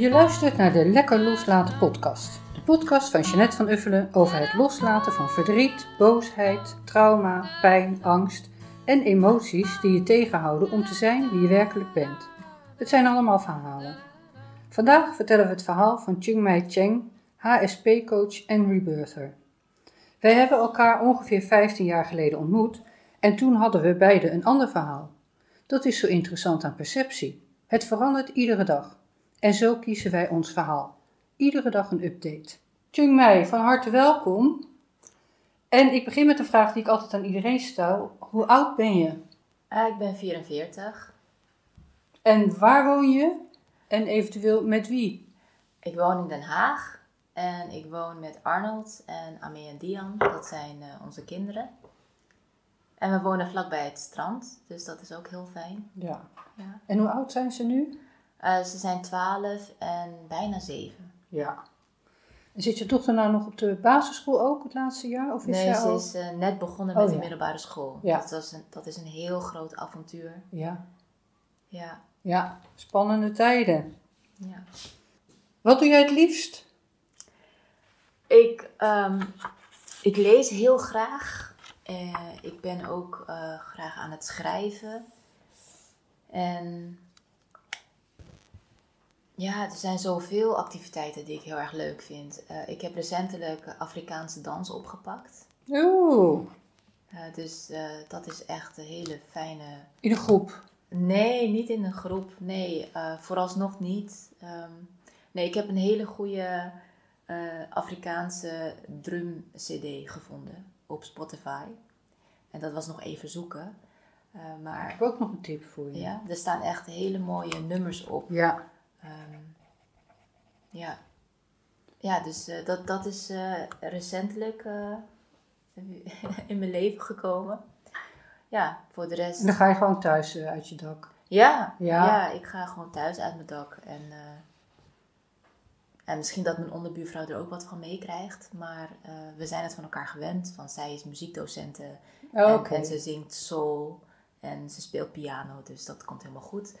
Je luistert naar de Lekker Loslaten podcast. De podcast van Jeanette van Uffelen over het loslaten van verdriet, boosheid, trauma, pijn, angst en emoties die je tegenhouden om te zijn wie je werkelijk bent. Het zijn allemaal verhalen. Vandaag vertellen we het verhaal van Chingmei Cheng, HSP-coach en rebirther. Wij hebben elkaar ongeveer 15 jaar geleden ontmoet en toen hadden we beide een ander verhaal. Dat is zo interessant aan perceptie. Het verandert iedere dag. En zo kiezen wij ons verhaal. Iedere dag een update. Chung Mei, van harte welkom. En ik begin met een vraag die ik altijd aan iedereen stel. Hoe oud ben je? Uh, ik ben 44. En waar woon je? En eventueel met wie? Ik woon in Den Haag. En ik woon met Arnold en Amé en Dian. Dat zijn uh, onze kinderen. En we wonen vlakbij het strand. Dus dat is ook heel fijn. Ja. ja. En hoe oud zijn ze nu? Uh, ze zijn 12 en bijna 7. Ja. En zit je dochter nou nog op de basisschool ook het laatste jaar? Of is nee, ze al... is uh, net begonnen met oh, de middelbare school. Ja. Dat, was een, dat is een heel groot avontuur. Ja. Ja. Ja, spannende tijden. Ja. Wat doe jij het liefst? Ik, um, ik lees heel graag. Uh, ik ben ook graag aan het schrijven. En ja, er zijn zoveel activiteiten die ik heel erg leuk vind. Uh, ik heb recentelijk Afrikaanse dans opgepakt. Oeh. Uh, dus uh, dat is echt een hele fijne. In een groep? Nee, niet in een groep. Nee, vooralsnog niet. Um, nee, ik heb een hele goede Afrikaanse drum-CD gevonden op Spotify. En dat was nog even zoeken. maar, ik heb ook nog een tip voor je. Ja, er staan echt hele mooie nummers op. Ja. Um, ja. Ja, dus uh, dat, dat is uh, recentelijk uh, in mijn leven gekomen. Ja, voor de rest. En dan ga je gewoon thuis uit je dak? Ja, ja, ja. ik ga gewoon thuis uit mijn dak. En, en misschien dat mijn onderbuurvrouw er ook wat van meekrijgt. Maar we zijn het van elkaar gewend. Van zij is muziekdocente. Oh, en, okay. en ze zingt soul. En ze speelt piano. Dus dat komt helemaal goed.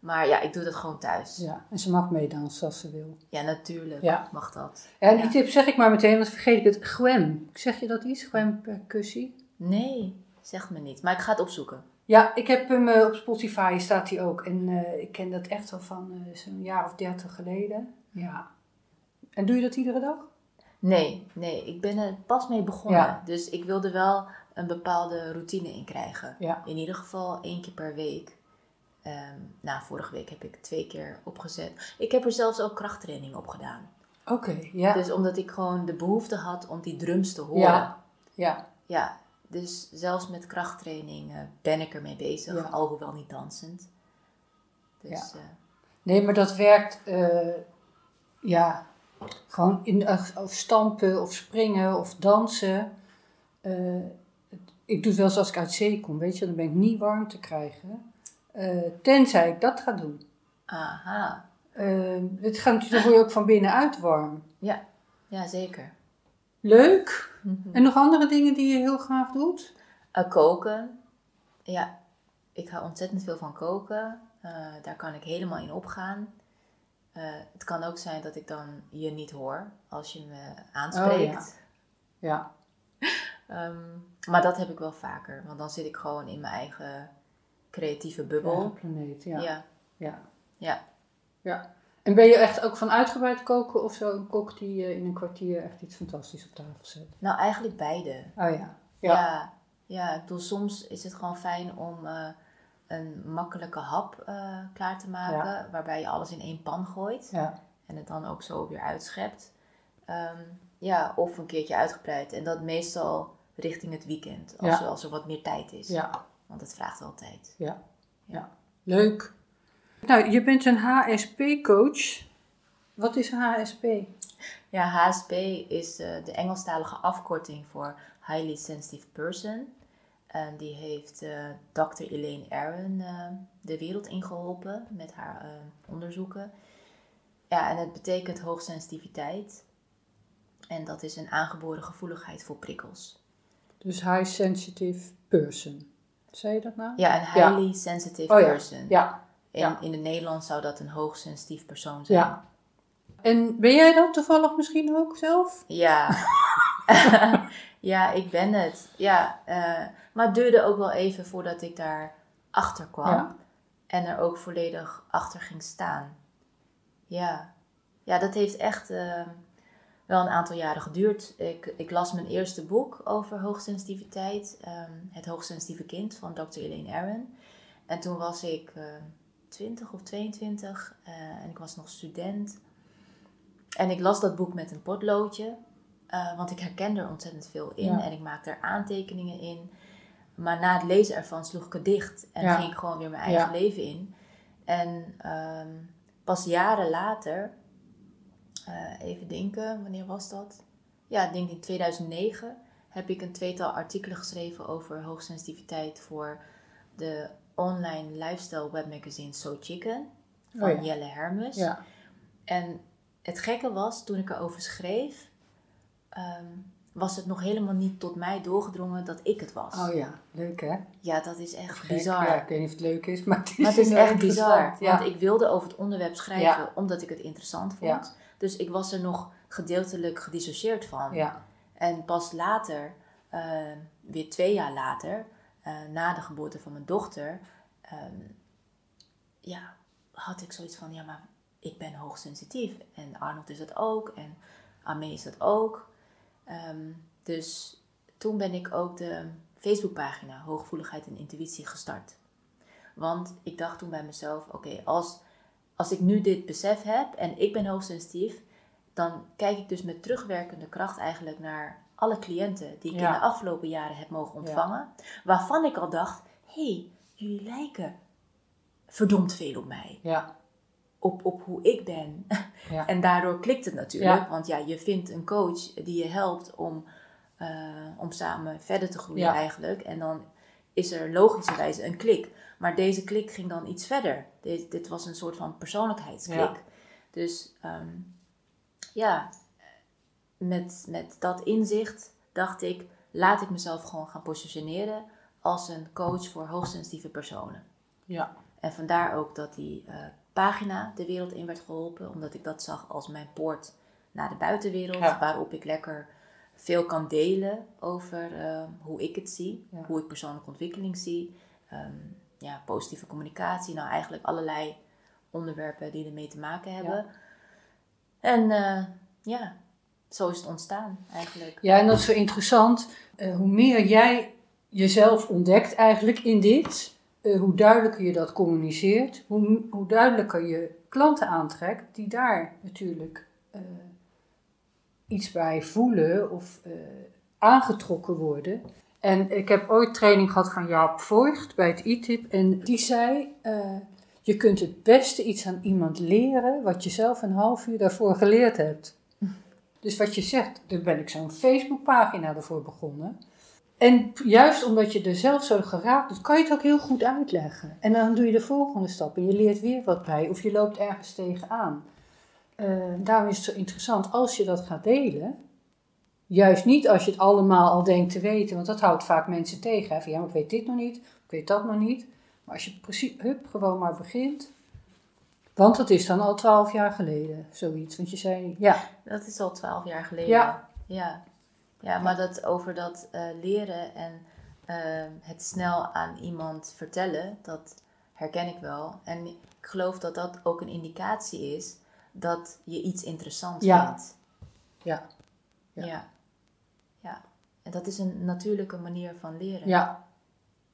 Maar ja, ik doe dat gewoon thuis. Ja, en ze mag meedansen als ze wil. Ja, natuurlijk ja. mag dat. En die ja. tip zeg ik maar meteen, want vergeet ik het. Gwem. Zeg je dat iets? Gwem percussie? Nee, zeg me niet. Maar ik ga het opzoeken. Ja, ik heb hem uh, op Spotify, staat hij ook. En uh, ik ken dat echt al van uh, zo'n jaar of dertig geleden. Ja. En doe je dat iedere dag? Nee, nee. Ik ben er pas mee begonnen. Ja. Dus ik wilde wel een bepaalde routine in krijgen. Ja. In ieder geval één keer per week. Um, nou, vorige week heb ik twee keer opgezet. Ik heb er zelfs ook krachttraining op gedaan. Oké, okay, ja. Dus omdat ik gewoon de behoefte had om die drums te horen. Ja, ja. Ja, dus zelfs met krachttraining uh, ben ik ermee bezig, Ja. alhoewel niet dansend. Dus, Ja. uh, Nee, maar dat werkt, eh, ja, gewoon in, eh, of stampen of springen of dansen. Eh, ik doe het wel eens als ik uit zee kom, weet je, dan ben ik niet warm te krijgen. Eh, tenzij ik dat ga doen. aha, Eh, het gaat natuurlijk, dan word je ook van binnenuit warm. ja, ja zeker. Leuk. Mhm. En nog andere dingen die je heel graag doet? Uh, koken, ja, ik hou ontzettend veel van koken. Uh, daar kan ik helemaal in opgaan. Uh, het kan ook zijn dat ik dan je niet hoor als je me aanspreekt. Ja. Ehm, maar dat heb ik wel vaker, want dan zit ik gewoon in mijn eigen creatieve bubbel. Planeet, ja. ja. ja. ja. Ja. En ben je echt ook van uitgebreid koken of zo een kok die eh, in een kwartier echt iets fantastisch op tafel zet? Nou, eigenlijk beide. Oh ja. Ja. Ja. ja. Ik bedoel, soms is het gewoon fijn om eh, een makkelijke hap eh, klaar te maken, waarbij je alles in één pan gooit Ja. en het dan ook zo weer uitschept. Ehm, ja, of een keertje uitgebreid en dat meestal richting het weekend, als, er, als er wat meer tijd is. Ja. Want het vraagt wel tijd. Ja. ja. Leuk. Nou, je bent een HSP-coach. Wat is HSP? Ja, HSP is eh, de Engelstalige afkorting voor Highly Sensitive Person. En die heeft eh Dr. Elaine Aron eh, de wereld ingeholpen met haar onderzoeken. Ja, en het betekent hoogsensitiviteit. En dat is een aangeboren gevoeligheid voor prikkels. Dus high sensitive person. Zei je dat nou? Ja, een highly sensitive Oh ja. person. Ja. In, in het Nederlands zou dat een hoogsensitief persoon zijn. Ja. En ben jij dat toevallig misschien ook zelf? Ja. ja, ik ben het. Ja, eh, maar het duurde ook wel even voordat ik daar achter kwam. En er ook volledig achter ging staan. Ja, ja dat heeft echt eh, wel een aantal jaren geduurd. Ik, ik las mijn eerste boek over hoogsensitiviteit. ehm, het hoogsensitieve kind van Dr. Elaine Aron. En toen was ik eh 20 of 22 eh, en ik was nog student. En ik las dat boek met een potloodje. eh, want ik herkende er ontzettend veel in. Ja. En ik maakte er aantekeningen in. Maar na het lezen ervan sloeg ik het dicht. En Ja. ging ik gewoon weer mijn eigen Ja. leven in. En ehm, pas jaren later, eh, even denken, wanneer was dat? Ja, ik denk in 2009 heb ik een tweetal artikelen geschreven over hoogsensitiviteit voor de online lifestyle webmagazine So Chicken van Oh ja. Jelle Hermes. Ja. En het gekke was, toen ik erover schreef, ehm, was het nog helemaal niet tot mij doorgedrongen dat ik het was. Oh ja, leuk hè? Ja, dat is echt Gek. bizar. Ja, ik weet niet of het leuk is, maar het is, Maar het is echt bizar. Ja. Want ik wilde over het onderwerp schrijven omdat ik het interessant vond. Dus ik was er nog gedeeltelijk gedissocieerd van. ja. En pas later, eh, weer twee jaar later, eh, na de geboorte van mijn dochter, ehm, ja, had ik zoiets van, ja, maar ik ben hoogsensitief. En Arnold is dat ook. En Amee is dat ook. Ehm, dus toen ben ik ook de Facebookpagina Hooggevoeligheid en Intuïtie gestart. Want ik dacht toen bij mezelf, oké, als, als ik nu dit besef heb en ik ben hoogsensitief, dan kijk ik dus met terugwerkende kracht eigenlijk naar alle cliënten die ik Ja. in de afgelopen jaren heb mogen ontvangen. Waarvan ik al dacht, hé, hey, jullie lijken verdomd veel op mij. Ja. Op, op hoe ik ben. En daardoor klikt het natuurlijk. Want ja, je vindt een coach die je helpt om, eh, om samen verder te groeien eigenlijk. En dan is er logischerwijze een klik. Maar deze klik ging dan iets verder. Dit, dit was een soort van persoonlijkheidsklik. Ja. Dus ehm, ja, met, met dat inzicht dacht ik, laat ik mezelf gewoon gaan positioneren als een coach voor hoogsensitieve personen. Ja. En vandaar ook dat die eh, pagina de wereld in werd geholpen, omdat ik dat zag als mijn poort naar de buitenwereld, Ja. waarop ik lekker veel kan delen over eh, hoe ik het zie, Ja. hoe ik persoonlijke ontwikkeling zie, ehm, ja, positieve communicatie, nou eigenlijk allerlei onderwerpen die ermee te maken hebben. En eh, ja, zo is het ontstaan eigenlijk. Ja, en dat is zo interessant. Eh, hoe meer jij jezelf ontdekt eigenlijk in dit, eh, hoe duidelijker je dat communiceert, hoe, hoe duidelijker je klanten aantrekt die daar natuurlijk iets bij voelen of aangetrokken worden. En ik heb ooit training gehad van Jaap Voigt bij het ITIP en die zei, eh, je kunt het beste iets aan iemand leren wat je zelf een half uur daarvoor geleerd hebt. Dus wat je zegt, daar ben ik zo'n Facebookpagina ervoor begonnen. En juist omdat je er zelf zo geraakt doet, kan je het ook heel goed uitleggen. En dan doe je de volgende stap en je leert weer wat bij of je loopt ergens tegenaan. Eh daarom is het zo interessant als je dat gaat delen. Juist niet als je het allemaal al denkt te weten, want dat houdt vaak mensen tegen. Hè? Van, ja, maar ik weet dit nog niet, ik weet dat nog niet. Maar als je precies, hup, gewoon maar begint. Want dat is dan al twaalf jaar geleden, zoiets. Want je zei, ja, Dat is al twaalf jaar geleden. Ja. Ja, ja maar dat over dat eh, leren en eh, het snel aan iemand vertellen, dat herken ik wel. En ik geloof dat dat ook een indicatie is dat je iets interessant Ja. vindt. ja, Ja. Ja. En dat is een natuurlijke manier van leren. ja,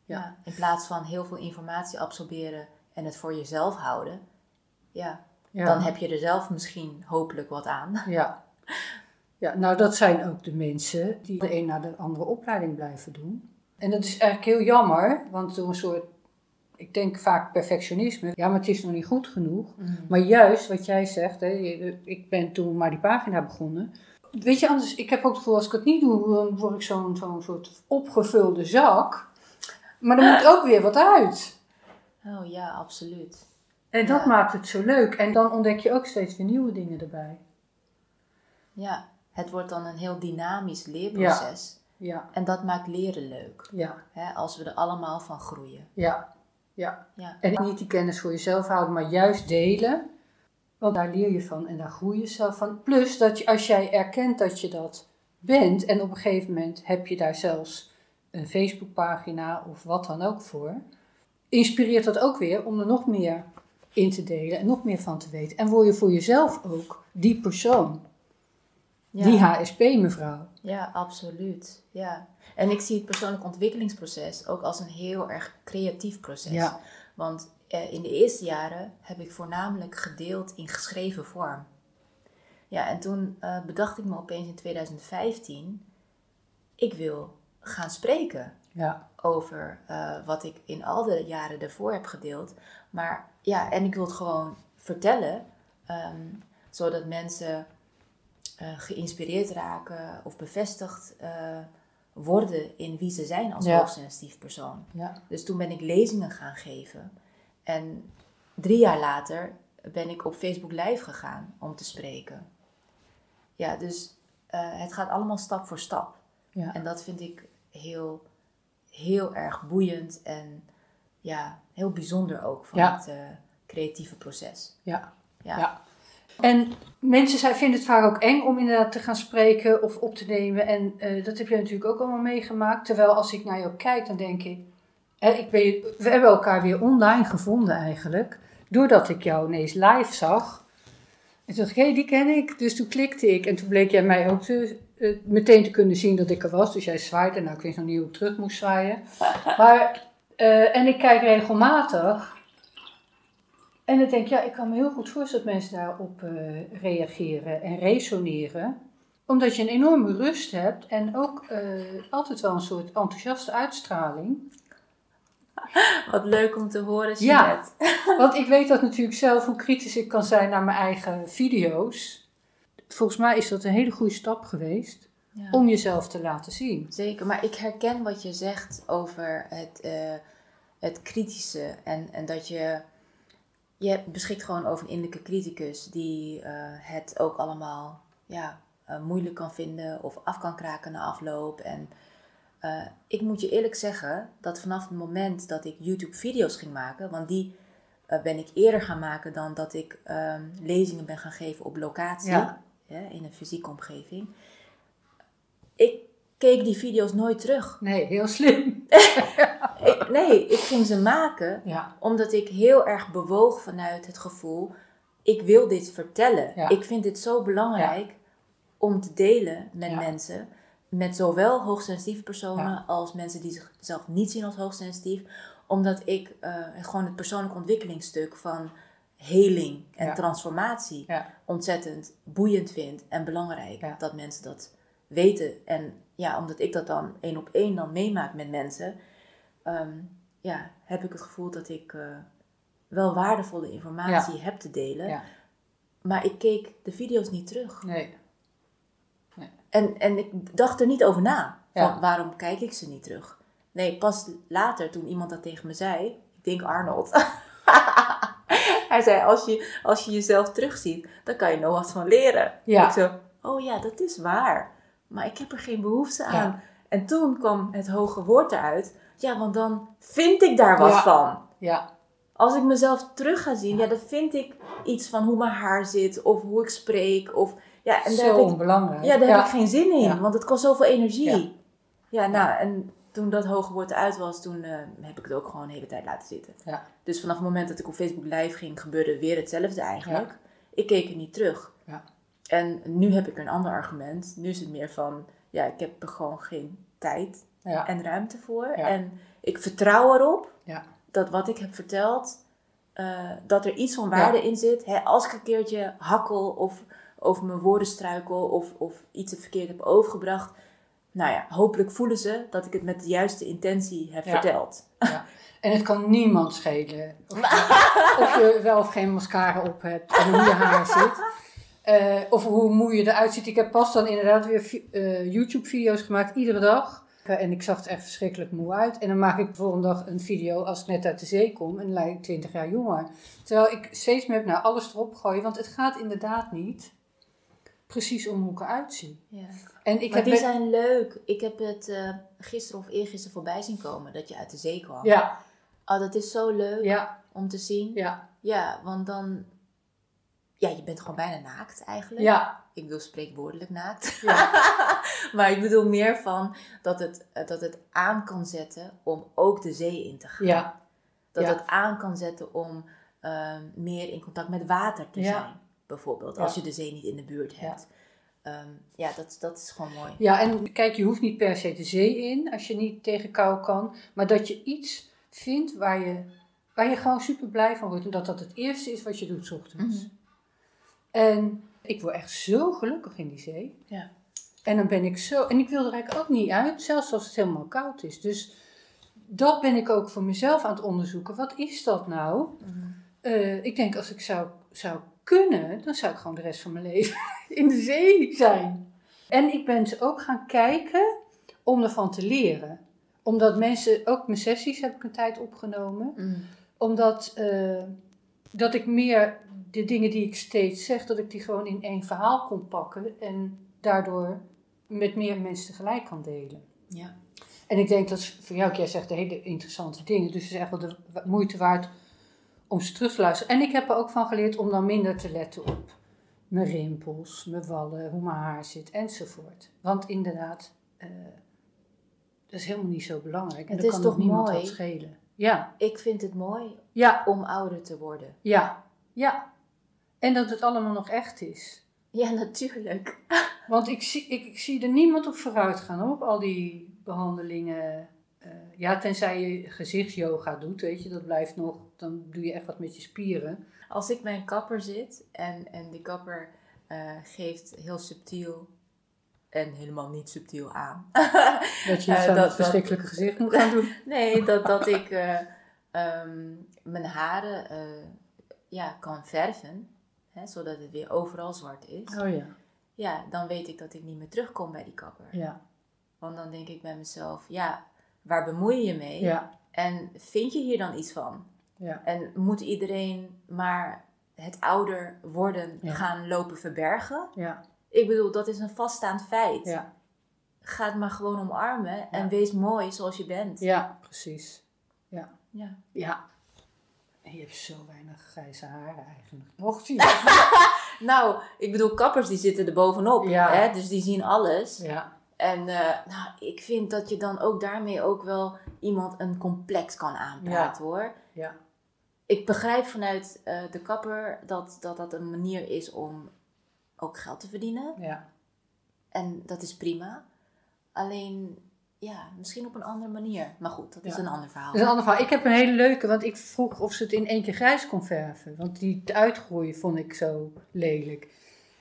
Ja, In plaats van heel veel informatie absorberen en het voor jezelf houden. Ja, ja. dan heb je er zelf misschien hopelijk wat aan. Ja. ja, nou dat zijn ook de mensen die de een naar de andere opleiding blijven doen. En dat is eigenlijk heel jammer, want door een soort, ik denk vaak perfectionisme, ja maar het is nog niet goed genoeg. Maar juist wat jij zegt, hè, ik ben toen maar die pagina begonnen. Weet je, anders, ik heb ook het gevoel als ik het niet doe, dan word ik zo'n zo'n soort opgevulde zak. Maar er moet ook weer wat uit. Oh ja, absoluut. En dat Ja. maakt het zo leuk. En dan ontdek je ook steeds weer nieuwe dingen erbij. Ja, het wordt dan een heel dynamisch leerproces. Ja, En dat maakt leren leuk. ja, Hè, als we er allemaal van groeien. ja, ja. Ja, En niet die kennis voor jezelf houden, maar juist delen. Want daar leer je van en daar groei je zelf van. Plus dat je, als jij erkent dat je dat bent en op een gegeven moment heb je daar zelfs een Facebookpagina of wat dan ook voor, inspireert dat ook weer om er nog meer in te delen en nog meer van te weten. En word je voor jezelf ook die persoon, Ja. die HSP-mevrouw. Ja, absoluut. Ja. En ik zie het persoonlijk ontwikkelingsproces ook als een heel erg creatief proces. Ja. Want eh, in de eerste jaren heb ik voornamelijk gedeeld in geschreven vorm. Ja, en toen eh, bedacht ik me opeens in 2015, ik wil gaan spreken Ja, over eh, wat ik in al de jaren daarvoor heb gedeeld. Maar ja, en ik wil het gewoon vertellen, ehm, zodat mensen geïnspireerd raken of bevestigd worden in wie ze zijn als Ja. hoogsensitief persoon. ja, Dus toen ben ik lezingen gaan geven. En drie jaar later ben ik op Facebook Live gegaan om te spreken. Ja, dus eh, het gaat allemaal stap voor stap. ja. En dat vind ik heel, heel erg boeiend en ja, heel bijzonder ook van Ja. het eh, creatieve proces. ja. Ja. Ja. En mensen zijn, vinden het vaak ook eng om inderdaad te gaan spreken of op te nemen. En eh, dat heb je natuurlijk ook allemaal meegemaakt. Terwijl als ik naar jou kijk, dan denk ik... Ik weet, we hebben elkaar weer online gevonden eigenlijk. Doordat ik jou ineens live zag. En toen dacht ik, hé, die ken ik. Dus toen klikte ik. En toen bleek jij mij ook te, eh, meteen te kunnen zien dat ik er was. Dus jij zwaaide. Nou, ik wist nog niet hoe ik terug moest zwaaien. Maar, eh, en ik kijk regelmatig. En dan denk ik, ja, ik kan me heel goed voorstellen dat mensen daarop eh, reageren en resoneren. Omdat je een enorme rust hebt en ook altijd wel een soort enthousiaste uitstraling. Wat leuk om te horen, Ja. Jeanette. Want ik weet dat natuurlijk zelf hoe kritisch ik kan zijn naar mijn eigen video's. Volgens mij is dat een hele goede stap geweest Ja. om jezelf te laten zien. Zeker, maar ik herken wat je zegt over het, eh, het kritische. En, en dat je, je beschikt gewoon over een innerlijke criticus die eh, het ook allemaal ja, eh, moeilijk kan vinden of af kan kraken na afloop. En eh, ik moet je eerlijk zeggen dat vanaf het moment dat ik YouTube-video's ging maken, want die eh, ben ik eerder gaan maken dan dat ik ehm, lezingen ben gaan geven op locatie, Ja. in een fysieke omgeving. Ik keek die video's nooit terug. Nee, heel slim. Ik- nee, ik ging ze maken Ja, omdat ik heel erg bewoog vanuit het gevoel: ik wil dit vertellen. Ik vind dit zo belangrijk om te delen met Ja. mensen. Met zowel hoogsensitieve personen Ja. als mensen die zichzelf niet zien als hoogsensitief. Omdat ik eh, gewoon het persoonlijk ontwikkelingsstuk van heling en Ja. transformatie ja, ontzettend boeiend vind en belangrijk dat mensen dat weten. En ja, omdat ik dat dan één op één dan meemaak met mensen, ehm, ja, heb ik het gevoel dat ik eh, wel waardevolle informatie heb te delen. ja. Maar ik keek de video's niet terug. Nee. En, en ik dacht er niet over na. Van waarom kijk ik ze niet terug? Nee, pas later toen iemand dat tegen me zei. Ik denk Arnold. Hij zei, als je, als je jezelf terugziet, dan kan je nog wat van leren. Ja. Ik zo, oh ja, dat is waar. Maar ik heb er geen behoefte aan. En toen kwam het hoge woord eruit. Ja, want dan vind ik daar wat Ja. van. Ja, Als ik mezelf terug ga zien, ja, dan vind ik iets van hoe mijn haar zit. Of hoe ik spreek. Of, ja, en daar zo heb ik onbelangrijk. ja, daar ja. heb ik geen zin in, Ja. want het kost zoveel energie. Ja. Ja, nou, en toen dat hoge woord uit was, toen eh, heb ik het ook gewoon de hele tijd laten zitten. Ja. Dus vanaf het moment dat ik op Facebook live ging, gebeurde weer hetzelfde eigenlijk. Ik keek er niet terug. Ja. En nu heb ik een ander argument. Nu is het meer van, ja, ik heb er gewoon geen tijd Ja. en ruimte voor. Ja. En ik vertrouw erop Ja. dat wat ik heb verteld, eh, dat er iets van waarde in zit. Hè, als ik een keertje hakkel of over mijn woorden struikel of, of iets verkeerd heb overgebracht. Nou ja, hopelijk voelen ze dat ik het met de juiste intentie heb Ja. verteld. Ja. En het kan niemand schelen of, of je wel of geen mascara op hebt en hoe je haar zit. Eh, of hoe moe je eruit ziet. Ik heb pas dan inderdaad weer eh, YouTube-video's gemaakt, iedere dag. Eh, En ik zag er echt verschrikkelijk moe uit. En dan maak ik de volgende dag een video als ik net uit de zee kom. En dan lijk ik 20 jaar jonger. Terwijl ik steeds meer heb naar alles erop gooien. Want het gaat inderdaad niet precies om hoe ik eruit zie. Ja. En ik maar heb die zijn leuk. Ik heb het eh, gisteren of eergisteren voorbij zien komen dat je uit de zee kwam. Ja, Oh, dat is zo leuk ja, om te zien. ja, Ja, want dan ja, je bent gewoon bijna naakt eigenlijk. Ja, Ik bedoel spreekwoordelijk naakt. Ja. maar ik bedoel meer van dat het, dat het aan kan zetten om ook de zee in te gaan. ja, Dat Ja. het aan kan zetten om ehm, meer in contact met water te Ja. zijn. Bijvoorbeeld, als je de zee niet in de buurt hebt. Ja, ja dat, dat is gewoon mooi. ja, en kijk, je hoeft niet per se de zee in als je niet tegen kou kan. Maar dat je iets vindt waar je, waar je gewoon super blij van wordt. En dat dat het eerste is wat je doet 's ochtends. Mhm. En ik word echt zo gelukkig in die zee. Ja. En dan ben ik zo. En ik wil er eigenlijk ook niet uit, zelfs als het helemaal koud is. Dus dat ben ik ook voor mezelf aan het onderzoeken. Wat is dat nou? Eh, ik denk als ik zou, zou kunnen, dan zou ik gewoon de rest van mijn leven in de zee zijn. En ik ben ze ook gaan kijken om ervan te leren. Omdat mensen, ook mijn sessies heb ik een tijd opgenomen. Mhm. Omdat eh, dat ik meer de dingen die ik steeds zeg, dat ik die gewoon in één verhaal kon pakken. En daardoor met meer mensen tegelijk kan delen. Ja. En ik denk dat voor jou, jij zegt hele interessante dingen. Dus het is echt wel de moeite waard om ze terug te luisteren. En ik heb er ook van geleerd om dan minder te letten op mijn rimpels, mijn wallen, hoe mijn haar zit enzovoort. Want inderdaad, eh, dat is helemaal niet zo belangrijk. En Het is kan toch niemand mooi? wat schelen. Ja, Ik vind het mooi ja, om ouder te worden. ja, ja. En dat het allemaal nog echt is. Ja, natuurlijk. Want ik zie, ik, ik zie er niemand op vooruit gaan hoor, op al die behandelingen. Eh, ja, tenzij je gezichtsyoga doet, weet je, dat blijft nog. Dan doe je echt wat met je spieren. Als ik bij een kapper zit en, en die kapper eh, geeft heel subtiel en helemaal niet subtiel aan. Dat je zo'n dat- dat- verschrikkelijke gezicht moet gaan doen. nee, dat, dat ik eh, ehm, mijn haren ja, kan verven, hè, zodat het weer overal zwart is. Oh ja, Ja, dan weet ik dat ik niet meer terugkom bij die kapper. ja, Want dan denk ik bij mezelf, ja, waar bemoei je je mee? ja, En vind je hier dan iets van? ja. En moet iedereen maar het ouder worden Ja. gaan lopen verbergen? Ja, Ik bedoel, dat is een vaststaand feit. ja, Ga het maar gewoon omarmen en wees mooi zoals je bent. ja, precies. Ja, Ja. ja. En je hebt zo weinig grijze haren eigenlijk. Mocht je? Nou, ik bedoel, kappers die zitten er bovenop. Hè? Dus die zien alles. Ja, En eh, nou, ik vind dat je dan ook daarmee ook wel iemand een complex kan aanpraten hoor. ja, Ik begrijp vanuit eh, de kapper dat, dat dat een manier is om ook geld te verdienen. ja. En dat is prima. Alleen, ja, misschien op een andere manier. Maar goed, dat is een ander verhaal. Dat is een ander verhaal. Ik heb een hele leuke, want ik vroeg of ze het in één keer grijs kon verven. Want die uitgroeien vond ik zo lelijk.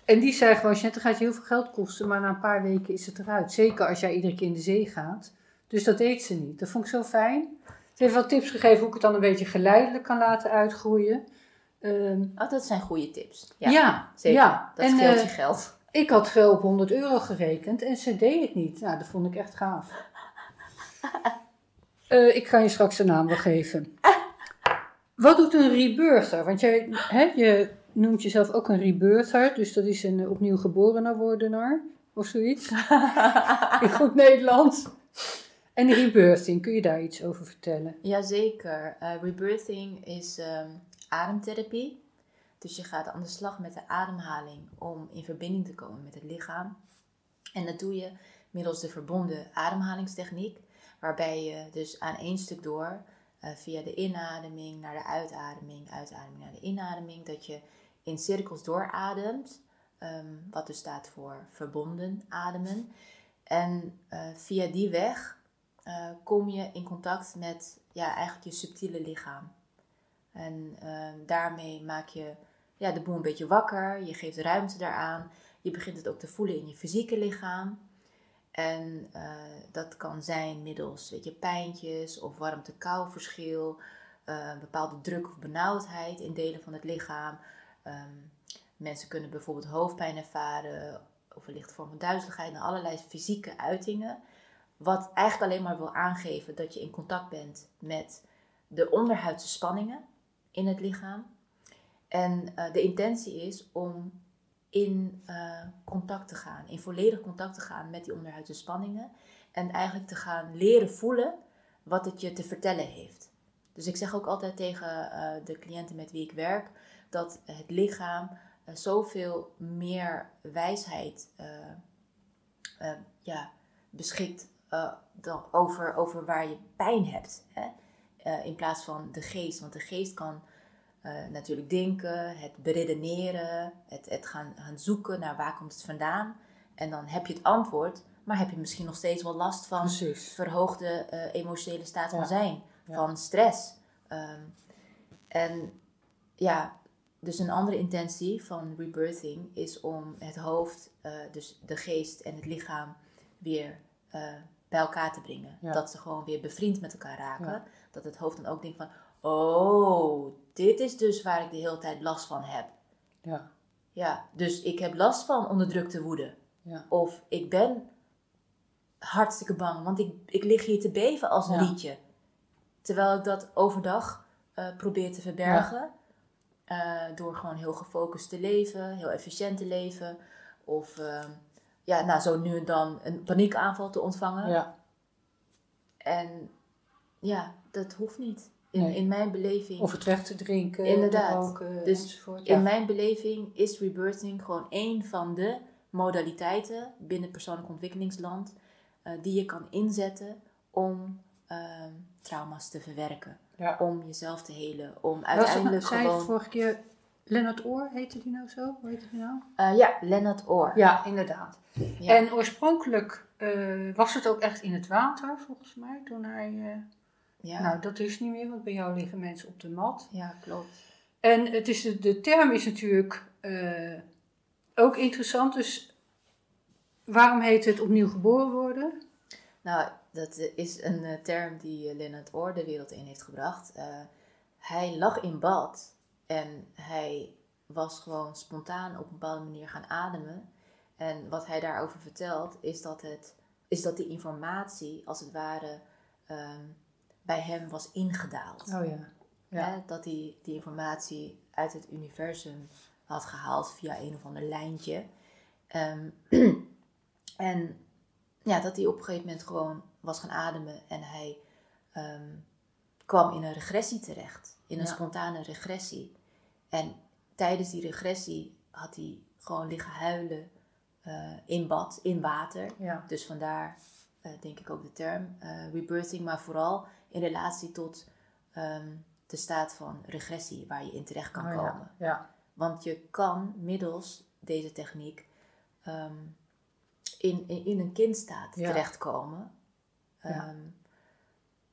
En die zei gewoon, Jeanette, gaat je heel veel geld kosten, maar na een paar weken is het eruit. Zeker als jij iedere keer in de zee gaat. Dus dat deed ze niet. Dat vond ik zo fijn. Ze heeft wel tips gegeven hoe ik het dan een beetje geleidelijk kan laten uitgroeien. Ehm, Oh, dat zijn goede tips. ja, Ja, zeker. ja. Dat En, scheelt eh, je geld. ik had wel op 100 euro gerekend en ze deed het niet. Nou, dat vond ik echt gaaf. Eh, ik ga je straks de naam wel geven. Wat doet een rebirther? Want jij hè, je noemt jezelf ook een rebirther, dus dat is een eh, opnieuw geboren wordenaar of zoiets. In goed Nederlands. En rebirthing, kun je daar iets over vertellen? Jazeker. Eh rebirthing is ehm, ademtherapie. Dus je gaat aan de slag met de ademhaling om in verbinding te komen met het lichaam. En dat doe je middels de verbonden ademhalingstechniek. Waarbij je dus aan één stuk door, eh, via de inademing naar de uitademing, uitademing naar de inademing, dat je in cirkels doorademt. ehm, wat dus staat voor verbonden ademen. En eh, via die weg eh, kom je in contact met ja, eigenlijk je subtiele lichaam. En ehm, daarmee maak je ja, de boel een beetje wakker. Je geeft ruimte daaraan. Je begint het ook te voelen in je fysieke lichaam. En eh, dat kan zijn middels weet je, pijntjes of warmte-kou verschil. bepaalde druk of benauwdheid in delen van het lichaam. Ehm, mensen kunnen bijvoorbeeld hoofdpijn ervaren of een lichte van duizeligheid en allerlei fysieke uitingen. Wat eigenlijk alleen maar wil aangeven dat je in contact bent met de onderhuidse spanningen in het lichaam. En eh, de intentie is om in eh, contact te gaan, in volledig contact te gaan met die onderhuidse spanningen. En eigenlijk te gaan leren voelen wat het je te vertellen heeft. Dus ik zeg ook altijd tegen eh, de cliënten met wie ik werk dat het lichaam eh, zoveel meer wijsheid eh, eh, ja, beschikt dan over, over waar je pijn hebt. Hè? In plaats van de geest. Want de geest kan natuurlijk denken, het beredeneren, het, het gaan, gaan zoeken naar waar komt het vandaan. En dan heb je het antwoord, maar heb je misschien nog steeds wel last van Precies. verhoogde emotionele staat van Ja. zijn, Ja. van stress. Ehm, en ja, dus een andere intentie van rebirthing is om het hoofd, eh, dus de geest en het lichaam weer eh, bij elkaar te brengen. Ja. Dat ze gewoon weer bevriend met elkaar raken. Ja. Dat het hoofd dan ook denkt van, oh, dit is dus waar ik de hele tijd last van heb. Ja, Ja, dus ik heb last van onderdrukte woede. ja, Of ik ben hartstikke bang, want ik, ik lig hier te beven als een liedje. Terwijl ik dat overdag eh, probeer te verbergen. Eh, door gewoon heel gefocust te leven, heel efficiënt te leven. Of ehm, ja, nou, zo nu en dan een paniekaanval te ontvangen. ja, En ja, dat hoeft niet. In, Nee. in mijn beleving. Of het weg te drinken, Inderdaad. te roken Dus enzovoort. In Ja. mijn beleving is rebirthing gewoon één van de modaliteiten binnen persoonlijk ontwikkelingsland eh, die je kan inzetten om ehm, trauma's te verwerken. Ja. Om jezelf te helen. Om Was het, uiteindelijk zei je gewoon... vorige keer Leonard Oor, heette die nou zo? Hoe heette die nou? Eh, ja, Leonard Oor. Ja, inderdaad. Ja. En oorspronkelijk eh, was het ook echt in het water, volgens mij, toen hij... eh, ja. Nou, dat is niet meer, want bij jou liggen mensen op de mat. ja, klopt. En het is, de- de term is natuurlijk ook interessant. Dus waarom heet het opnieuw geboren worden? Nou, dat eh, is een eh, term die eh, Leonard Oor de wereld in heeft gebracht. Hij lag in bad en hij was gewoon spontaan op een bepaalde manier gaan ademen. En wat hij daarover vertelt is dat, het, is dat die informatie als het ware ehm, bij hem was ingedaald. Oh ja. Ja. Hè, dat hij die informatie uit het universum had gehaald via een of ander lijntje. Ehm, en ja, dat hij op een gegeven moment gewoon was gaan ademen en hij ehm, kwam in een regressie terecht. In een Ja. spontane regressie. En tijdens die regressie had hij gewoon liggen huilen eh, in bad, in water. Ja. Dus vandaar eh, denk ik ook de term eh, rebirthing, maar vooral in relatie tot ehm, de staat van regressie waar je in terecht kan Oh komen. Ja. Want je kan middels deze techniek ehm, in, in, in een kindstaat terechtkomen. Ja. Ehm,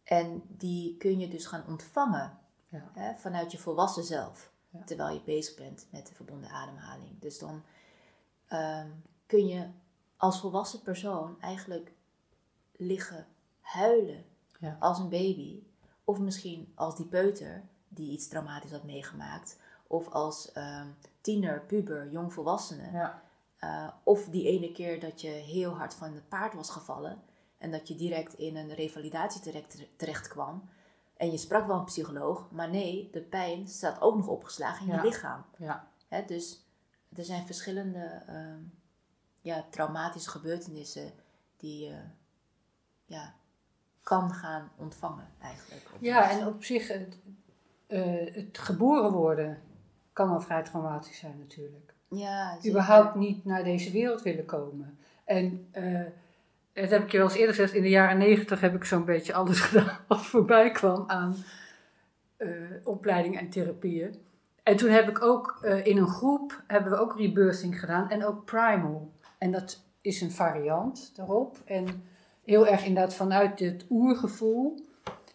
en die kun je dus gaan ontvangen Ja. hè, vanuit je volwassen zelf. Ja. Terwijl je bezig bent met de verbonden ademhaling. Dus dan ehm, kun je als volwassen persoon eigenlijk liggen huilen Ja. als een baby. Of misschien als die peuter die iets traumatisch had meegemaakt. Of als ehm, tiener, puber, jongvolwassene. Ja. Eh, of die ene keer dat je heel hard van het paard was gevallen. En dat je direct in een revalidatie terecht, terecht kwam. En je sprak wel een psycholoog. Maar nee, de pijn staat ook nog opgeslagen in Ja. je lichaam. Ja. Hè, dus er zijn verschillende ehm, ja, traumatische gebeurtenissen die je ja, kan gaan ontvangen eigenlijk. Ja, en op zich, het, eh, het geboren worden kan al vrij traumatisch zijn natuurlijk. ja, zeker. Überhaupt niet naar deze wereld willen komen. En eh, dat heb ik je wel eens eerder gezegd, in de jaren negentig heb ik zo'n beetje alles gedaan wat voorbij kwam aan eh, opleidingen en therapieën. En toen heb ik ook eh, in een groep, hebben we ook rebirthing gedaan en ook primal. En dat is een variant daarop. En heel erg inderdaad vanuit het oergevoel.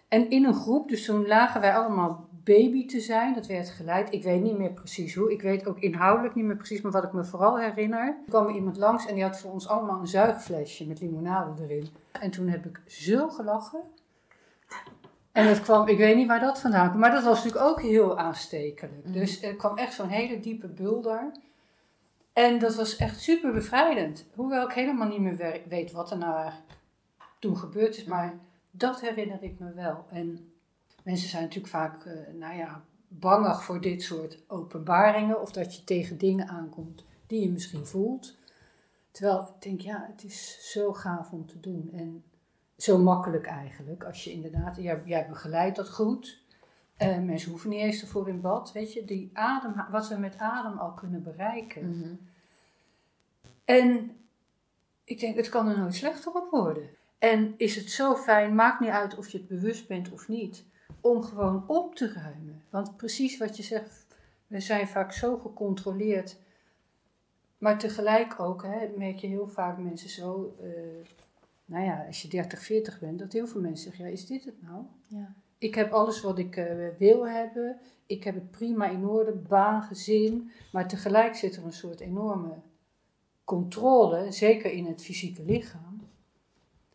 En in een groep, dus toen lagen wij allemaal baby te zijn. Dat werd geleid. Ik weet niet meer precies hoe. Ik weet ook inhoudelijk niet meer precies, maar wat ik me vooral herinner. Er kwam iemand langs en die had voor ons allemaal een zuigflesje met limonade erin. En toen heb ik zo gelachen. En het kwam, ik weet niet waar dat vandaan kwam, maar dat was natuurlijk ook heel aanstekelijk. Mhm. Dus er kwam echt zo'n hele diepe bulder. En dat was echt super bevrijdend. Hoewel ik helemaal niet meer we- weet wat er nou eigenlijk toen gebeurd is, maar dat herinner ik me wel. En mensen zijn natuurlijk vaak, eh, nou ja, bangig voor dit soort openbaringen of dat je tegen dingen aankomt die je misschien voelt. Terwijl ik denk, ja, het is zo gaaf om te doen en zo makkelijk eigenlijk. Als je inderdaad, jij, jij begeleidt dat goed Uh, mensen hoeven niet eens ervoor in bad, weet je. Die adem, wat we met adem al kunnen bereiken. Mhm. En ik denk, het kan er nooit slechter op worden. En is het zo fijn, maakt niet uit of je het bewust bent of niet, om gewoon op te ruimen. Want precies wat je zegt, we zijn vaak zo gecontroleerd. Maar tegelijk ook, hè, merk je heel vaak mensen zo, uh, nou ja, als je 30, 40 bent, dat heel veel mensen zeggen, ja, is dit het nou? Ja. Ik heb alles wat ik uh, wil hebben, ik heb het prima in orde, baan, gezin, maar tegelijk zit er een soort enorme controle, zeker in het fysieke lichaam.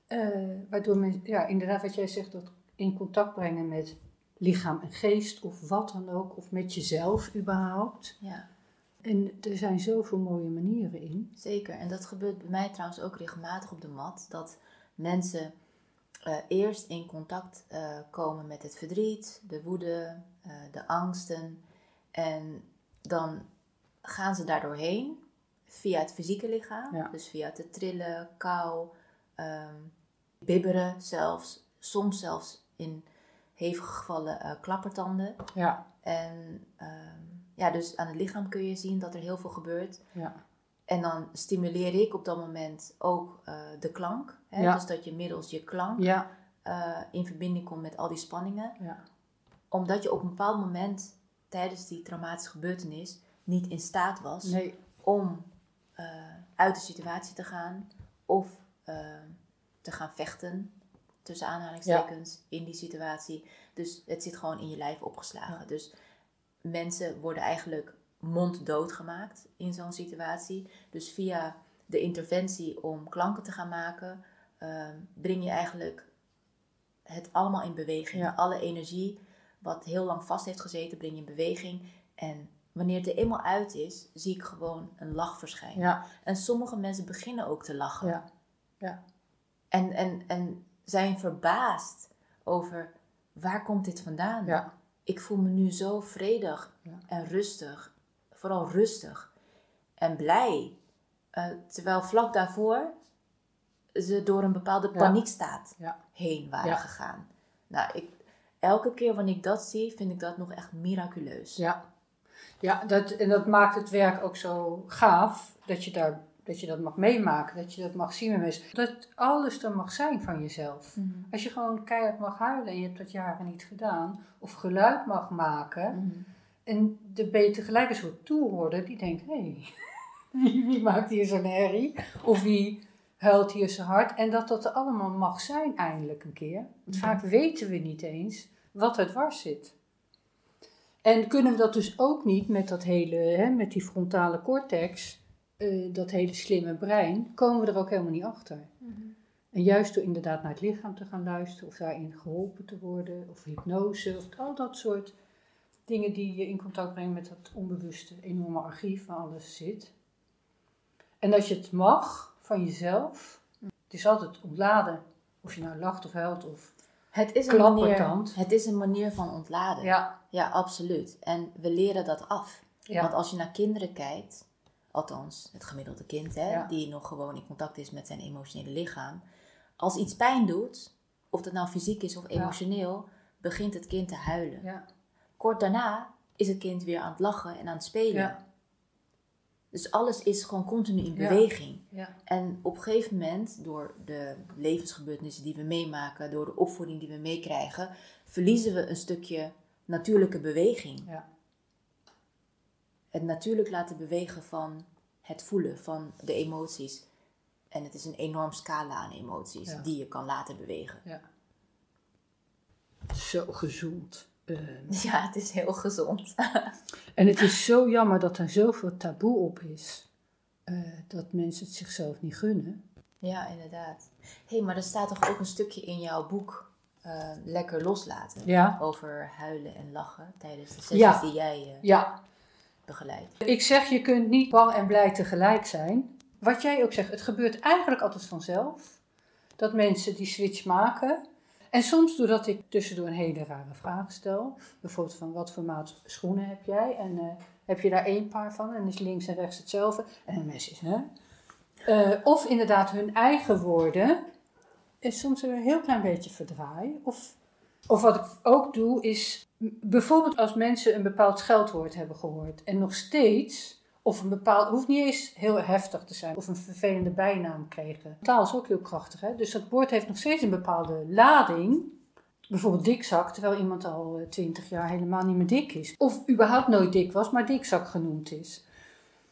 Uh, waardoor men, ja, inderdaad wat jij zegt, dat in contact brengen met lichaam en geest of wat dan ook, of met jezelf überhaupt. Ja. En er zijn zoveel mooie manieren in. Zeker, en dat gebeurt bij mij trouwens ook regelmatig op de mat, dat mensen uh, eerst in contact uh, komen met het verdriet, de woede, de angsten, en dan gaan ze daar doorheen via het fysieke lichaam. Ja. Dus via te trillen, kou, um, bibberen zelfs. Soms zelfs in hevige gevallen uh, klappertanden. Ja. En um, ja, dus aan het lichaam kun je zien dat er heel veel gebeurt. Ja. En dan stimuleer ik op dat moment ook uh, de klank. Hè? Ja. Dus dat je middels je klank Ja. uh, in verbinding komt met al die spanningen. Ja. Omdat je op een bepaald moment tijdens die traumatische gebeurtenis niet in staat was Nee. om uh, uit de situatie te gaan of uh, te gaan vechten, tussen aanhalingstekens, in die situatie. Dus het zit gewoon in je lijf opgeslagen. Ja. Dus mensen worden eigenlijk monddood gemaakt in zo'n situatie. Dus via de interventie om klanken te gaan maken, uh, breng je eigenlijk het allemaal in beweging. Ja. Alle energie wat heel lang vast heeft gezeten, breng je in beweging. En wanneer het er eenmaal uit is, zie ik gewoon een lach verschijnen. Ja. En sommige mensen beginnen ook te lachen. Ja. Ja. En, en, en zijn verbaasd over waar komt dit vandaan? Ja. Ik voel me nu zo vredig Ja. en rustig. Vooral rustig en blij. Uh, terwijl vlak daarvoor ze door een bepaalde paniekstaat Ja. heen waren gegaan. Nou, ik, elke keer wanneer ik dat zie, vind ik dat nog echt miraculeus. Ja, ja dat, en dat maakt het werk ook zo gaaf dat je, daar, dat je dat mag meemaken, dat je dat mag zien met mensen. Dat alles er mag zijn van jezelf. Mhm. Als je gewoon keihard mag huilen en je hebt dat jaren niet gedaan, of geluid mag maken, Mhm. en de ben je tegelijk een soort toehoorder die denkt: hé, hey, wie, wie maakt hier zo'n herrie? Of wie huilt hier zo hard? En dat dat er allemaal mag zijn eindelijk een keer. Want vaak weten we niet eens wat er dwars zit. En kunnen we dat dus ook niet met dat hele, hè, met die frontale cortex, eh, dat hele slimme brein, komen we er ook helemaal niet achter. Mhm. En juist door inderdaad naar het lichaam te gaan luisteren, of daarin geholpen te worden, of hypnose, of al dat soort dingen die je in contact brengt met dat onbewuste enorme archief waar alles zit. En dat je het mag van jezelf, het is altijd ontladen. Of je nou lacht of huilt of... Het, is een manier, het is een manier van ontladen. Ja, Ja, absoluut. En we leren dat af. Ja. Want als je naar kinderen kijkt, althans het gemiddelde kind, hè, Ja. die nog gewoon in contact is met zijn emotionele lichaam. Als iets pijn doet, of dat nou fysiek is of Ja. emotioneel, begint het kind te huilen. ja, Kort daarna is het kind weer aan het lachen en aan het spelen. ja, Dus alles is gewoon continu in beweging. ja, En op een gegeven moment, door de levensgebeurtenissen die we meemaken, door de opvoeding die we meekrijgen, verliezen we een stukje natuurlijke beweging. ja, Het natuurlijk laten bewegen van het voelen van de emoties. En het is een enorm scala aan emoties Ja. die je kan laten bewegen. ja. Zo gezond. Eh, Ja, het is heel gezond. En het is zo jammer dat er zoveel taboe op is. eh, dat mensen het zichzelf niet gunnen. Ja, inderdaad. Hé, hey, maar er staat toch ook een stukje in jouw boek eh, Lekker loslaten. Ja. Over huilen en lachen tijdens de sessies Ja. die jij Ja, ik zeg je kunt niet bang en blij tegelijk zijn. Wat jij ook zegt, het gebeurt eigenlijk altijd vanzelf. Dat mensen die switch maken. En soms doordat ik tussendoor een hele rare vraag stel. Bijvoorbeeld van wat voor maat schoenen heb jij? En eh, heb je daar één paar van? En is links en rechts hetzelfde? En een mes is, hè? Eh, of inderdaad hun eigen woorden. En soms een heel klein beetje verdraai. Of, of wat ik ook doe is Bijvoorbeeld als mensen een bepaald scheldwoord hebben gehoord en nog steeds, of een bepaald, hoeft niet eens heel heftig te zijn, of een vervelende bijnaam kregen. Taal is ook heel krachtig, hè? dus dat woord heeft nog steeds een bepaalde lading. Bijvoorbeeld dikzak, terwijl iemand al eh, twintig jaar helemaal niet meer dik is. Of überhaupt nooit dik was, maar dikzak genoemd is.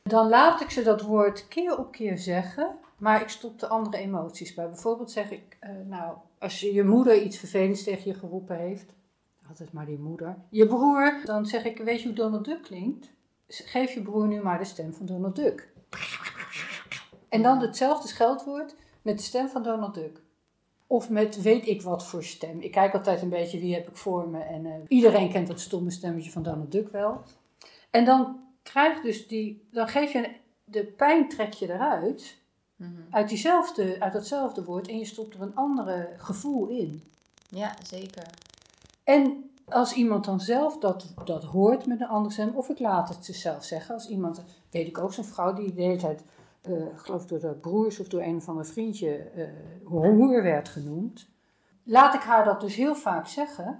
Dan laat ik ze dat woord keer op keer zeggen, maar ik stop de andere emoties bij. Bijvoorbeeld zeg ik, uh, nou, als je, je moeder iets vervelends tegen je geroepen heeft, altijd maar die moeder. Je broer, dan zeg ik, weet je hoe Donald Duck klinkt? Geef je broer nu maar de stem van Donald Duck. En dan hetzelfde scheldwoord met de stem van Donald Duck. Of met weet ik wat voor stem. Ik kijk altijd een beetje wie heb ik voor me. En uh, iedereen kent dat stomme stemmetje van Donald Duck wel. En dan krijg dus die, dan geef je de pijn trek je eruit. Mm -hmm. uit, diezelfde, uit datzelfde woord. En je stopt er een andere gevoel in. Ja, zeker. En als iemand dan zelf dat, dat hoort met een andere stem, of ik laat het ze zelf zeggen. Als iemand, weet ik ook, zo'n vrouw die de hele tijd, uh, geloof door de broers of door een van mijn vriendje, uh, hoer werd genoemd. Laat ik haar dat dus heel vaak zeggen,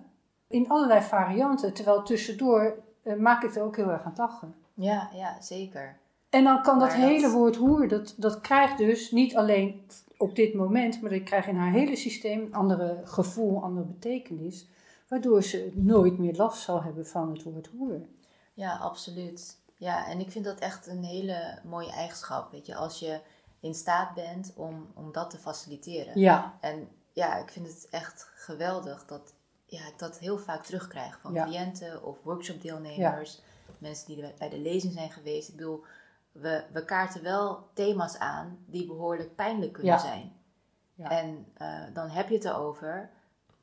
in allerlei varianten, terwijl tussendoor uh, maak ik er ook heel erg aan lachen. Ja, ja, zeker. En dan kan dat, dat hele woord hoer, dat, dat krijgt dus niet alleen op dit moment, maar dat krijgt in haar hele systeem een andere gevoel, andere betekenis waardoor ze nooit meer last zal hebben van het woord hoer. Ja, absoluut. Ja, en ik vind dat echt een hele mooie eigenschap. Weet je, als je in staat bent om, om dat te faciliteren. Ja. En ja, ik vind het echt geweldig dat ja, ik dat heel vaak terugkrijg van Ja. cliënten of workshopdeelnemers. Mensen die bij de lezing zijn geweest. Ik bedoel, we, we kaarten wel thema's aan die behoorlijk pijnlijk kunnen Ja. zijn. Ja. En eh, dan heb je het erover,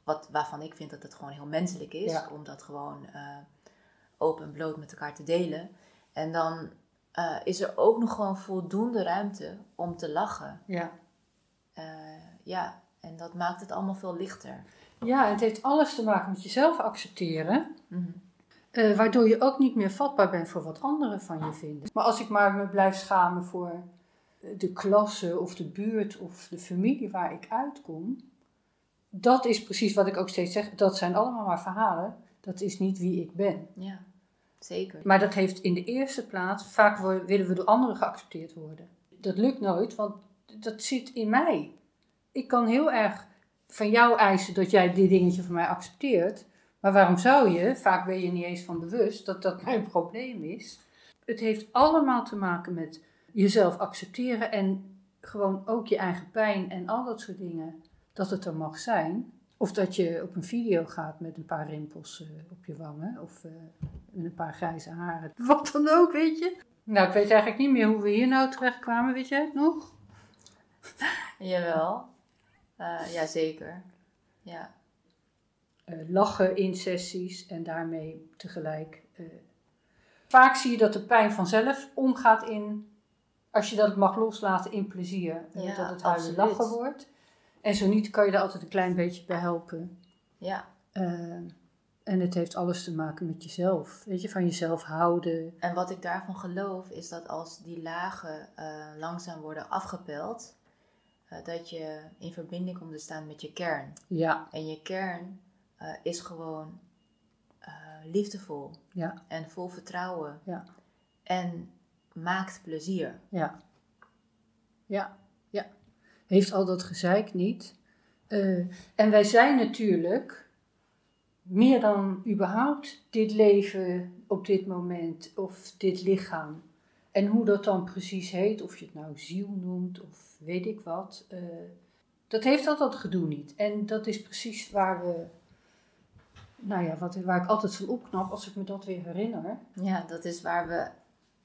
wat, waarvan ik vind dat het gewoon heel menselijk is, Ja. om dat gewoon eh, open en bloot met elkaar te delen. En dan eh, is er ook nog gewoon voldoende ruimte om te lachen. Ja. Eh, ja, en dat maakt het allemaal veel lichter. ja, het heeft alles te maken met jezelf accepteren. Mhm. waardoor je ook niet meer vatbaar bent voor wat anderen van je vinden. Maar als ik maar me blijf schamen voor de klasse of de buurt of de familie waar ik uitkom. Dat is precies wat ik ook steeds zeg. Dat zijn allemaal maar verhalen. Dat is niet wie ik ben. Ja, zeker. Maar dat heeft in de eerste plaats, vaak willen we door anderen geaccepteerd worden. Dat lukt nooit, want dat zit in mij. Ik kan heel erg van jou eisen dat jij dit dingetje van mij accepteert. Maar waarom zou je, vaak ben je niet eens van bewust, dat dat mijn probleem is. Het heeft allemaal te maken met jezelf accepteren en gewoon ook je eigen pijn en al dat soort dingen. Dat het er mag zijn. Of dat je op een video gaat met een paar rimpels eh, op je wangen. Of eh, met een paar grijze haren. Wat dan ook, weet je. Nou, ik weet eigenlijk niet meer hoe we hier nou terecht kwamen. Weet jij het nog? Jawel. Eh ja, zeker. Ja. Eh, lachen in sessies en daarmee tegelijk. eh, vaak zie je dat de pijn vanzelf omgaat in, als je dat mag loslaten, in plezier. Eh, Ja, dat het huilen lachen wordt. En zo niet kan je er altijd een klein beetje bij helpen. Ja. Eh, en het heeft alles te maken met jezelf. Weet je, van jezelf houden. En wat ik daarvan geloof is dat als die lagen eh, langzaam worden afgepeld, eh, dat je in verbinding komt te staan met je kern. Ja, En je kern is gewoon liefdevol ja, en vol vertrouwen ja, en maakt plezier. Ja, ja. Heeft al dat gezeik niet. Eh, en wij zijn natuurlijk meer dan überhaupt dit leven op dit moment of dit lichaam. En hoe dat dan precies heet, of je het nou ziel noemt of weet ik wat, eh, dat heeft al dat gedoe niet. En dat is precies waar we, nou ja, wat, waar ik altijd van opknap als ik me dat weer herinner. Ja, dat is waar we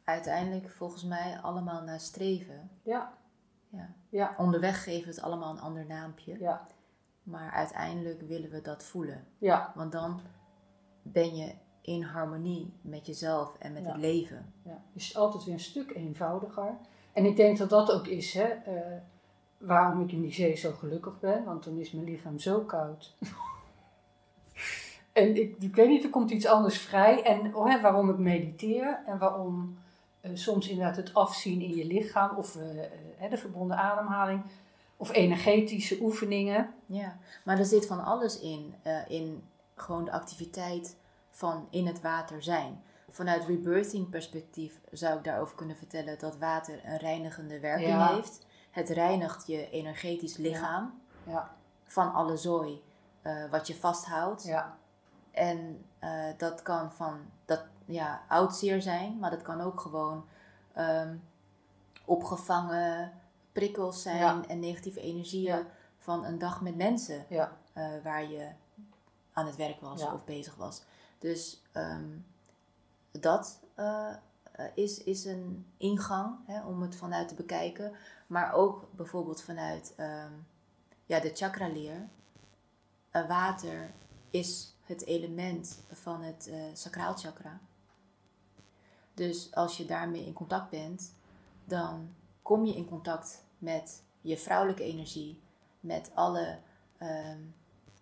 uiteindelijk volgens mij allemaal naar streven. Ja, Ja. Ja, Onderweg geven we het allemaal een ander naampje, ja, maar uiteindelijk willen we dat voelen. ja. Want dan ben je in harmonie met jezelf en met Ja. het leven. Ja, is het altijd weer een stuk eenvoudiger. En ik denk dat dat ook is, hè, eh, waarom ik in die zee zo gelukkig ben. Want dan is mijn lichaam zo koud. en ik, ik weet niet, er komt iets anders vrij. En oh, hè, waarom ik mediteer en waarom soms inderdaad het afzien in je lichaam. Of eh, eh, de verbonden ademhaling. Of energetische oefeningen. Ja, maar er zit van alles in. eh, in gewoon de activiteit van in het water zijn. Vanuit rebirthing perspectief zou ik daarover kunnen vertellen dat water een reinigende werking Ja. heeft. Het reinigt je energetisch lichaam Ja, van alle zooi eh, wat je vasthoudt. ja, En eh, dat kan van dat, ja, oud zeer zijn, maar dat kan ook gewoon ehm, opgevangen prikkels zijn Ja. en negatieve energieën Ja. van een dag met mensen ja, eh, waar je aan het werk was of bezig was. Dus ehm, dat eh, eh, is, is een ingang hè, om het vanuit te bekijken. Maar ook bijvoorbeeld vanuit ehm, ja, de chakraleer. Uh, water is het element van het sacraal chakra. Dus als je daarmee in contact bent, dan kom je in contact met je vrouwelijke energie, met alle ehm,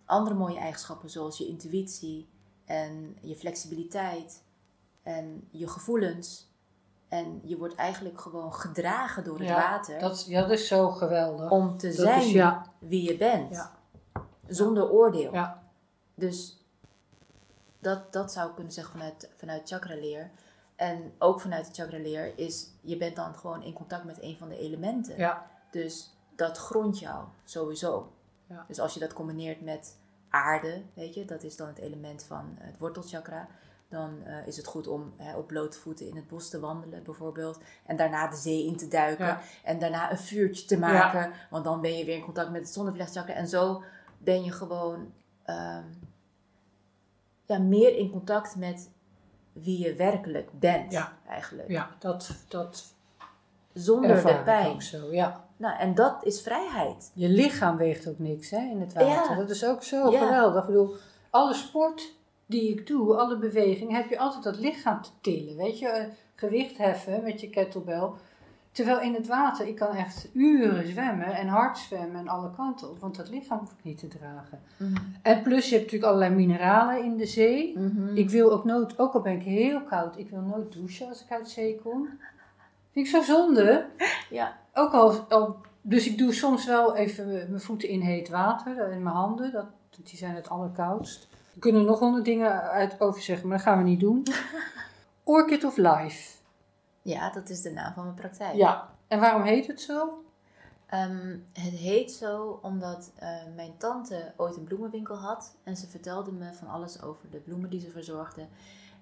andere mooie eigenschappen zoals je intuïtie en je flexibiliteit en je gevoelens. En je wordt eigenlijk gewoon gedragen door het Ja, water dat, is- ja, dat is zo geweldig. om te dat zijn is, ja, wie je bent. Ja. Zonder oordeel. ja, Dus dat, dat zou ik kunnen zeggen vanuit, vanuit chakraleer. En ook vanuit de chakraleer is, je bent dan gewoon in contact met een van de elementen. ja, Dus dat grondt jou sowieso. Ja. Dus als je dat combineert met aarde, weet je, dat is dan het element van het wortelchakra. Dan eh, is het goed om hè, op blote voeten in het bos te wandelen, bijvoorbeeld. En daarna de zee in te duiken. Ja. En daarna een vuurtje te maken. Want dan ben je weer in contact met het zonnevlechtchakra. En zo ben je gewoon ehm, ja, meer in contact met wie je werkelijk bent, Ja. eigenlijk. ja, dat, dat Zonder de pijn. ook zo, ja. Nou, en dat is vrijheid. Je lichaam weegt ook niks hè, in het water. Ja. Dat is ook zo Ja. geweldig. Ik bedoel, alle sport die ik doe, alle bewegingen, heb je altijd dat lichaam te tillen. Weet je, Eh, gewicht heffen met je kettlebell. Terwijl in het water, ik kan echt uren zwemmen en hard zwemmen en alle kanten op. Want dat lichaam hoef ik niet te dragen. En plus, je hebt natuurlijk allerlei mineralen in de zee. Mhm. Ik wil ook nooit, ook al ben ik heel koud, ik wil nooit douchen als ik uit zee kom. Vind ik zo zonde. Ja. Ook al, al, dus ik doe soms wel even mijn voeten in heet water en mijn handen. Dat, die zijn het allerkoudst. We kunnen nog honderd dingen uit over zeggen, maar dat gaan we niet doen. Orchid of Life. Ja, dat is de naam van mijn praktijk. Ja. En waarom heet het zo? Ehm, het heet zo omdat eh, mijn tante ooit een bloemenwinkel had. En ze vertelde me van alles over de bloemen die ze verzorgde.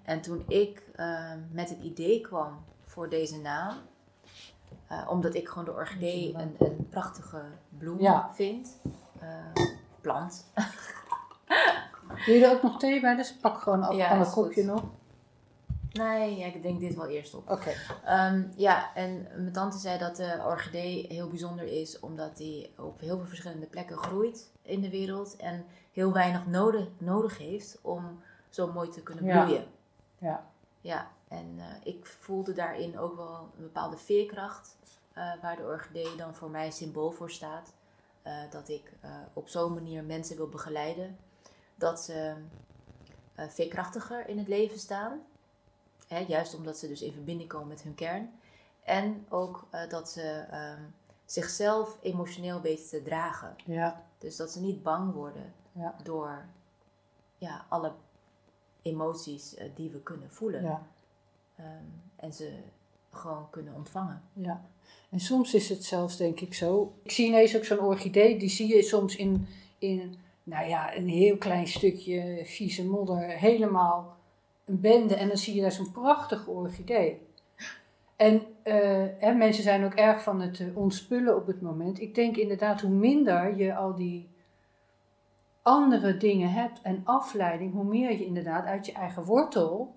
En toen ik ehm, met het idee kwam voor deze naam. eh, omdat ik gewoon de orchidee een, een prachtige bloem Ja. vind. eh, plant. Wil je er ook nog thee bij? Dus pak gewoon af Ja, van het kopje nog. Nee, ja, ik denk dit wel eerst op. Oké. Ehm, ja, en mijn tante zei dat de orchidee heel bijzonder is, omdat die op heel veel verschillende plekken groeit in de wereld en heel weinig nodig, nodig heeft om zo mooi te kunnen bloeien. Ja. Ja, en eh, ik voelde daarin ook wel een bepaalde veerkracht, eh, waar de orchidee dan voor mij symbool voor staat. Eh, dat ik eh, op zo'n manier mensen wil begeleiden, dat ze eh, veerkrachtiger in het leven staan. Hè, juist omdat ze dus in verbinding komen met hun kern. En ook eh, dat ze ehm, zichzelf emotioneel weten te dragen. Ja. Dus dat ze niet bang worden Ja. door ja, alle emoties eh, die we kunnen voelen. Ja. Ehm, en ze gewoon kunnen ontvangen. Ja, en soms is het zelfs denk ik zo. Ik zie ineens ook zo'n orchidee, die zie je soms in, in nou ja, een heel klein stukje vieze modder, helemaal een bende. En dan zie je daar zo'n prachtige orchidee. En eh, hè, mensen zijn ook erg van het eh, ontspullen op het moment. Ik denk inderdaad, hoe minder je al die andere dingen hebt en afleiding, hoe meer je inderdaad uit je eigen wortel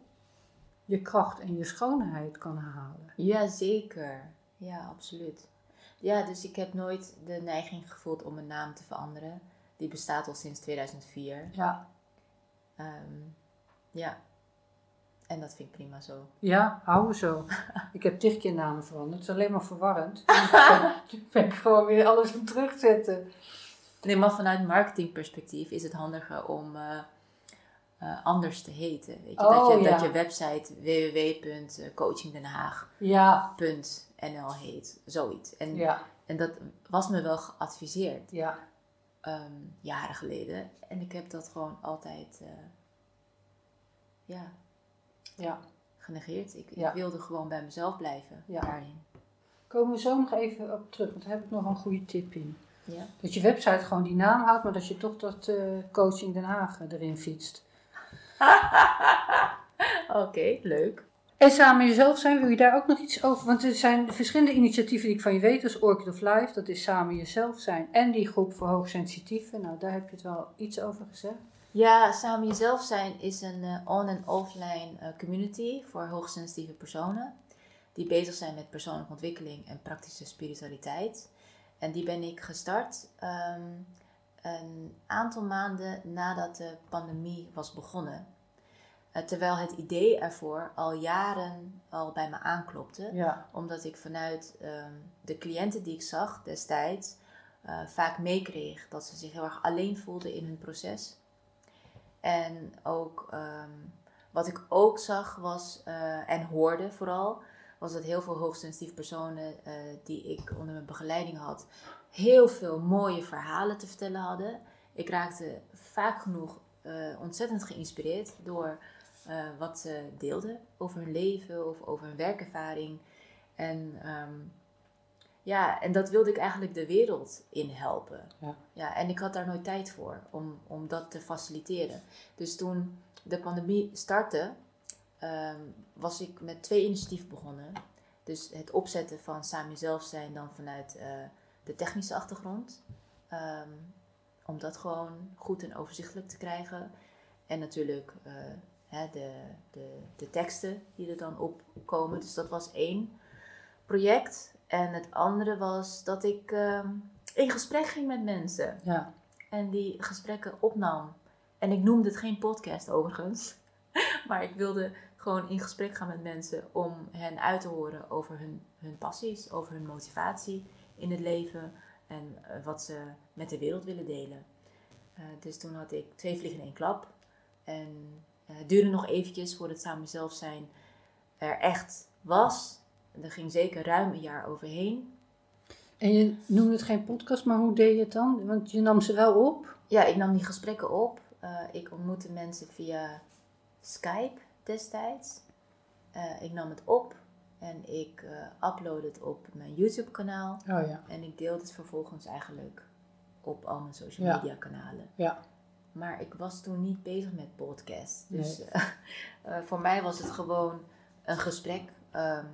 je kracht en je schoonheid kan halen. Jazeker. Ja, absoluut. Ja, dus ik heb nooit de neiging gevoeld om mijn naam te veranderen. Die bestaat al sinds 2004. Ja, Ehm, ja. En dat vind ik prima zo. Ja, we zo. Ik heb tig keer namen veranderd. Het is alleen maar verwarrend. Ik ben ik gewoon weer alles aan terugzetten. Nee, maar vanuit marketingperspectief is het handiger om eh, eh, anders te heten. Weet je? Oh, dat, je, ja. dat je website www.coachingdenhaag.nl heet. Zoiets. En, ja, en dat was me wel geadviseerd ja. ehm, jaren geleden. En ik heb dat gewoon altijd eh, ja, Ja. genegeerd. Ik, Ja. ik wilde gewoon bij mezelf blijven Ja. daarin. Komen we zo nog even op terug, want daar heb ik nog een goede tip in. Ja. Dat je website gewoon die naam houdt, maar dat je toch dat eh, coaching Den Haag erin fietst. Oké, leuk. En samen jezelf zijn, wil je daar ook nog iets over? Want er zijn verschillende initiatieven die ik van je weet. Dus Orchid of Life, dat is samen jezelf zijn. En die groep voor hoogsensitieven. Nou, daar heb je het wel iets over gezegd. Ja, Samen Jezelf Zijn is een eh, on- en offline eh, community voor hoogsensitieve personen. Die bezig zijn met persoonlijke ontwikkeling en praktische spiritualiteit. En die ben ik gestart ehm, een aantal maanden nadat de pandemie was begonnen. Eh, terwijl het idee ervoor al jaren al bij me aanklopte Ja, omdat ik vanuit ehm, de cliënten die ik zag destijds vaak meekreeg dat ze zich heel erg alleen voelden in hun proces. En ook ehm, wat ik ook zag was, eh, en hoorde vooral, was dat heel veel hoogsensitieve personen eh, die ik onder mijn begeleiding had, heel veel mooie verhalen te vertellen hadden. Ik raakte vaak genoeg eh, ontzettend geïnspireerd door wat ze deelden over hun leven of over hun werkervaring. En, ehm, ja, en dat wilde ik eigenlijk de wereld in helpen. Ja. Ja, en ik had daar nooit tijd voor om, om dat te faciliteren. Dus toen de pandemie startte, ehm, was ik met twee initiatieven begonnen. Dus het opzetten van samen jezelf zijn dan vanuit eh, de technische achtergrond. Ehm, om dat gewoon goed en overzichtelijk te krijgen. En natuurlijk eh, hè, de, de, de teksten die er dan opkomen. Dus dat was één project. En het andere was dat ik ehm, in gesprek ging met mensen. ja, En die gesprekken opnam. En ik noemde het geen podcast overigens. Maar ik wilde gewoon in gesprek gaan met mensen om hen uit te horen over hun, hun passies, over hun motivatie in het leven en eh, wat ze met de wereld willen delen. Eh, dus toen had ik twee vliegen in één klap. En eh, het duurde nog eventjes voordat het samen zelf zijn er echt was. Er ging zeker ruim een jaar overheen. En je noemde het geen podcast, maar hoe deed je het dan? Want je nam ze wel op. Ja, ik nam die gesprekken op. Eh, ik ontmoette mensen via Skype destijds. Eh, ik nam het op en ik eh uploadde het op mijn YouTube kanaal. Oh ja, En ik deelde het vervolgens eigenlijk op al mijn social Ja. media kanalen. ja, Maar ik was toen niet bezig met podcast. Dus voor mij was het gewoon een gesprek. ehm,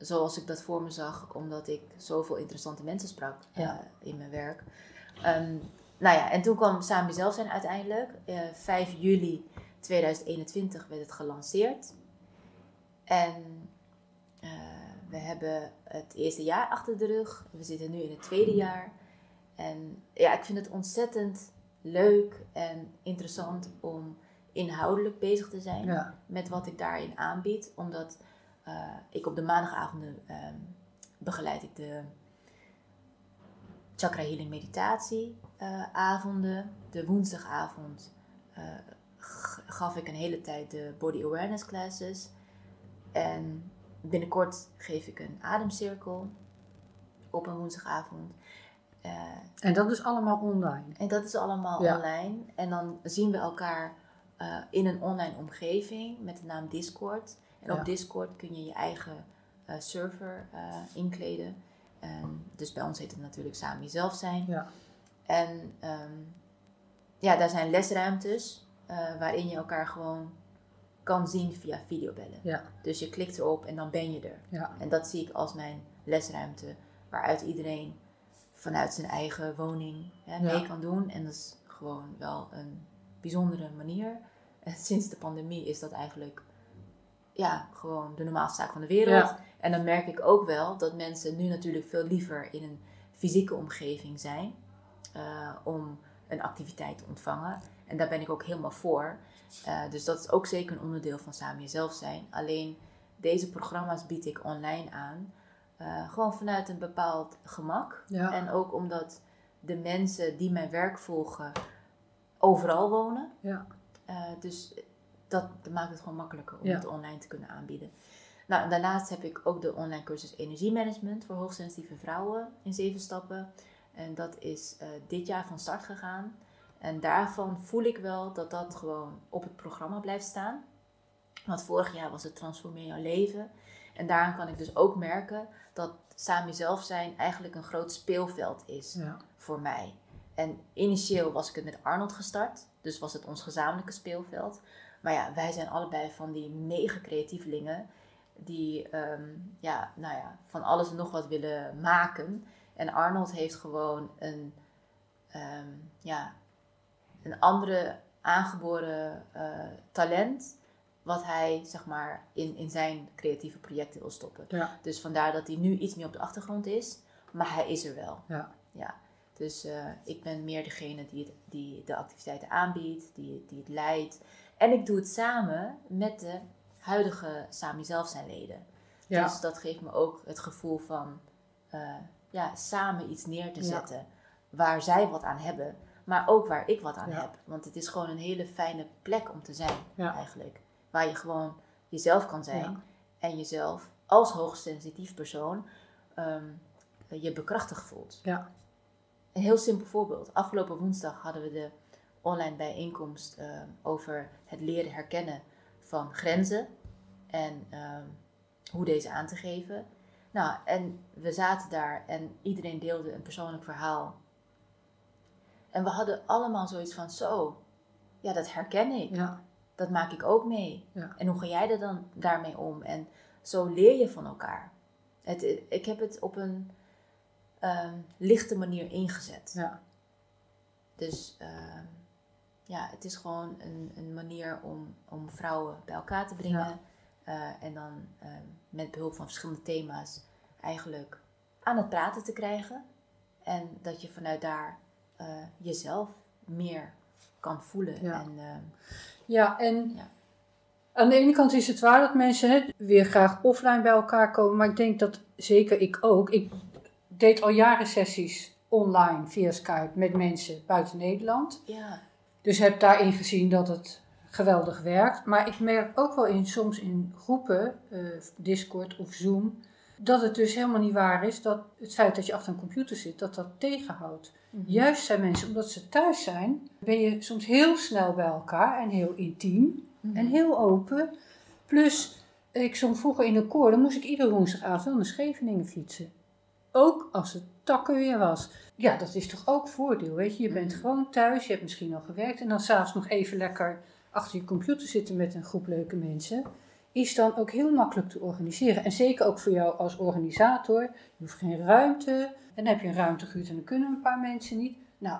zoals ik dat voor me zag, omdat ik zoveel interessante mensen sprak eh, in mijn werk. Ehm, nou ja, en toen kwam Samen Jezelf zijn uiteindelijk. Eh 5 juli 2021 werd het gelanceerd. En eh, we hebben het eerste jaar achter de rug. We zitten nu in het tweede jaar. En ja, ik vind het ontzettend leuk en interessant om inhoudelijk bezig te zijn ja, met wat ik daarin aanbied. Omdat ik op de maandagavonden ehm, begeleid ik de chakra healing meditatie eh, avonden. De woensdagavond eh, gaf ik een hele tijd de body awareness classes. En binnenkort geef ik een ademcirkel op een woensdagavond. Eh, En dat is allemaal online. en dat is allemaal Ja. online. En dan zien we elkaar eh, in een online omgeving met de naam Discord. En op Discord kun je je eigen eh, server eh, inkleden. En dus bij ons heet het natuurlijk Samen Jezelf Zijn. Ja, En ehm, ja, daar zijn lesruimtes eh, waarin je elkaar gewoon kan zien via videobellen. ja, Dus je klikt erop en dan ben je er. ja, En dat zie ik als mijn lesruimte, waaruit iedereen vanuit zijn eigen woning hè, mee kan doen. En dat is gewoon wel een bijzondere manier. En sinds de pandemie is dat eigenlijk ja, gewoon de normaalste zaak van de wereld. Ja. En dan merk ik ook wel dat mensen nu natuurlijk veel liever in een fysieke omgeving zijn eh, om een activiteit te ontvangen. En daar ben ik ook helemaal voor. Eh, dus dat is ook zeker een onderdeel van samen jezelf zijn. Alleen deze programma's bied ik online aan. eh, gewoon vanuit een bepaald gemak. ja. En ook omdat de mensen die mijn werk volgen overal wonen. ja. Eh, dus dat, dat maakt het gewoon makkelijker om Ja. het online te kunnen aanbieden. Nou, daarnaast heb ik ook de online cursus Energiemanagement voor hoogsensitieve vrouwen in zeven stappen. En dat is eh, dit jaar van start gegaan. En daarvan voel ik wel dat dat gewoon op het programma blijft staan. Want vorig jaar was het Transformeer jouw leven. En daaraan kan ik dus ook merken dat samen zelf zijn eigenlijk een groot speelveld is Ja. voor mij. En initieel was ik het met Arnold gestart. Dus was het ons gezamenlijke speelveld. Maar ja, wij zijn allebei van die mega creatievelingen. Die ehm, ja, nou ja, van alles en nog wat willen maken. En Arnold heeft gewoon een, ehm, ja, een andere aangeboren eh, talent. Wat hij zeg maar in, in zijn creatieve projecten wil stoppen. Ja. Dus vandaar dat hij nu iets meer op de achtergrond is. Maar hij is er wel. Ja. Ja. Dus eh, ik ben meer degene die, het, die de activiteiten aanbiedt, die, die het leidt. En ik doe het samen met de huidige Sami zelf zijn leden. Ja. Dus dat geeft me ook het gevoel van eh, ja, samen iets neer te Ja. zetten. Waar zij wat aan hebben, maar ook waar ik wat aan Ja. heb. Want het is gewoon een hele fijne plek om te zijn eigenlijk. Waar je gewoon jezelf kan zijn. En jezelf als hoogsensitief persoon ehm, je bekrachtigd voelt. Ja. Een heel simpel voorbeeld. Afgelopen woensdag hadden we de online bijeenkomst eh, over het leren herkennen van grenzen en ehm, hoe deze aan te geven. Nou, en we zaten daar en iedereen deelde een persoonlijk verhaal. En we hadden allemaal zoiets van: zo, ja, dat herken ik. Ja. Dat maak ik ook mee. Ja. En hoe ga jij er dan daarmee om? En zo leer je van elkaar. Het, ik heb het op een ehm, lichte manier ingezet. Ja. Dus ehm, ja, het is gewoon een, een manier om, om vrouwen bij elkaar te brengen. Ja. Eh, en dan ehm, met behulp van verschillende thema's eigenlijk aan het praten te krijgen. En dat je vanuit daar eh, jezelf meer kan voelen. Ja. En, ehm, Ja, en Ja. aan de ene kant is het waar dat mensen hè, weer graag offline bij elkaar komen. Maar ik denk dat zeker ik ook. Ik deed al jaren sessies online via Skype met mensen buiten Nederland. ja, Dus heb daarin gezien dat het geweldig werkt. Maar ik merk ook wel in, soms in groepen, eh, Discord of Zoom, dat het dus helemaal niet waar is dat het feit dat je achter een computer zit, dat dat tegenhoudt. Juist zijn mensen, omdat ze thuis zijn, ben je soms heel snel bij elkaar en heel intiem Mhm. en heel open. Plus, ik zong vroeger in een koor, dan moest ik iedere woensdagavond wel naar Scheveningen fietsen. Ook als het takken weer was. Ja, dat is toch ook voordeel, weet je. Je bent Mhm. gewoon thuis, je hebt misschien al gewerkt. En dan s'avonds nog even lekker achter je computer zitten met een groep leuke mensen. Is dan ook heel makkelijk te organiseren. En zeker ook voor jou als organisator. Je hoeft geen ruimte. En dan heb je een ruimte gehuurd en dan kunnen een paar mensen niet. Nou,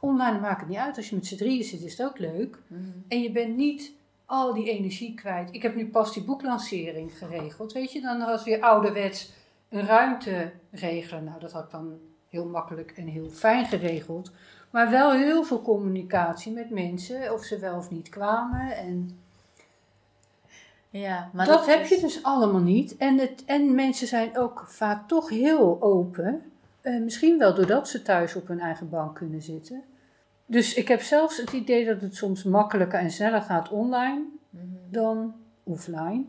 online maakt het niet uit. Als je met z'n drieën zit, is het ook leuk. Mhm. En je bent niet al die energie kwijt. Ik heb nu pas die boeklancering geregeld. Weet je, dan was weer ouderwets een ruimte regelen. Nou, dat had ik dan heel makkelijk en heel fijn geregeld. Maar wel heel veel communicatie met mensen, of ze wel of niet kwamen. En Ja, maar dat, heb is- je dus allemaal niet. En, het, en mensen zijn ook vaak toch heel open. Eh, misschien wel doordat ze thuis op hun eigen bank kunnen zitten. Dus ik heb zelfs het idee dat het soms makkelijker en sneller gaat online Mhm. dan offline.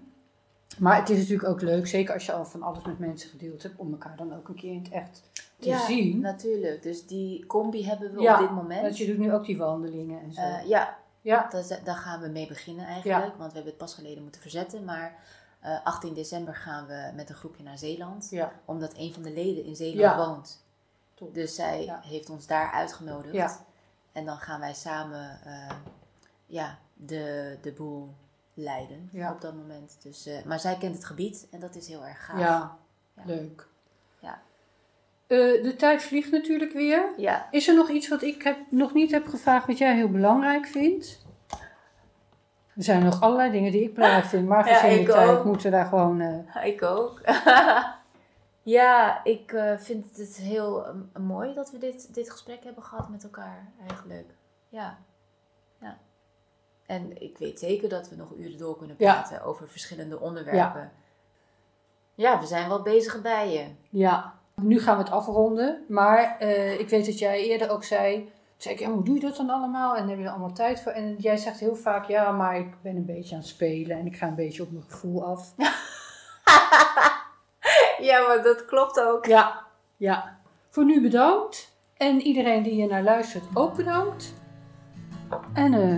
Maar het is natuurlijk ook leuk, zeker als je al van alles met mensen gedeeld hebt, om elkaar dan ook een keer in het echt te ja, zien. natuurlijk. Dus die combi hebben we Ja, op dit moment. Want je doet nu ook die wandelingen en zo. Eh, ja, ja, daar, gaan we mee beginnen eigenlijk. Want we hebben het pas geleden moeten verzetten. Maar eh, 18 december gaan we met een groepje naar Zeeland. ja, Omdat een van de leden in Zeeland Ja. woont. Top. Dus zij heeft ons daar uitgenodigd. Ja. En dan gaan wij samen eh, ja, de, de boel leiden Ja. op dat moment. Dus, eh, maar zij kent het gebied en dat is heel erg gaaf. ja, Ja. leuk. Ja. Eh, de tijd vliegt natuurlijk weer. Ja, Is er nog iets wat ik heb, nog niet heb gevraagd wat jij heel belangrijk vindt? Er zijn nog allerlei dingen die ik belangrijk vind, maar gezien de tijd ook. moeten we daar gewoon... eh, ik ook. ja, ik vind het heel mooi dat we dit, dit gesprek hebben gehad met elkaar eigenlijk. Ja. En ik weet zeker dat we nog uren door kunnen Ja. praten over verschillende onderwerpen. Ja. we zijn wel bezig bij je. Ja, nu gaan we het afronden. Maar eh, ik weet dat jij eerder ook zei. Zei ik, ja, hoe doe je dat dan allemaal? En heb je er allemaal tijd voor. En jij zegt heel vaak, ja, maar ik ben een beetje aan het spelen. En ik ga een beetje op mijn gevoel af. Ja, maar dat klopt ook. Ja, ja. Voor nu bedankt. En iedereen die hier naar luistert ook bedankt. En eh,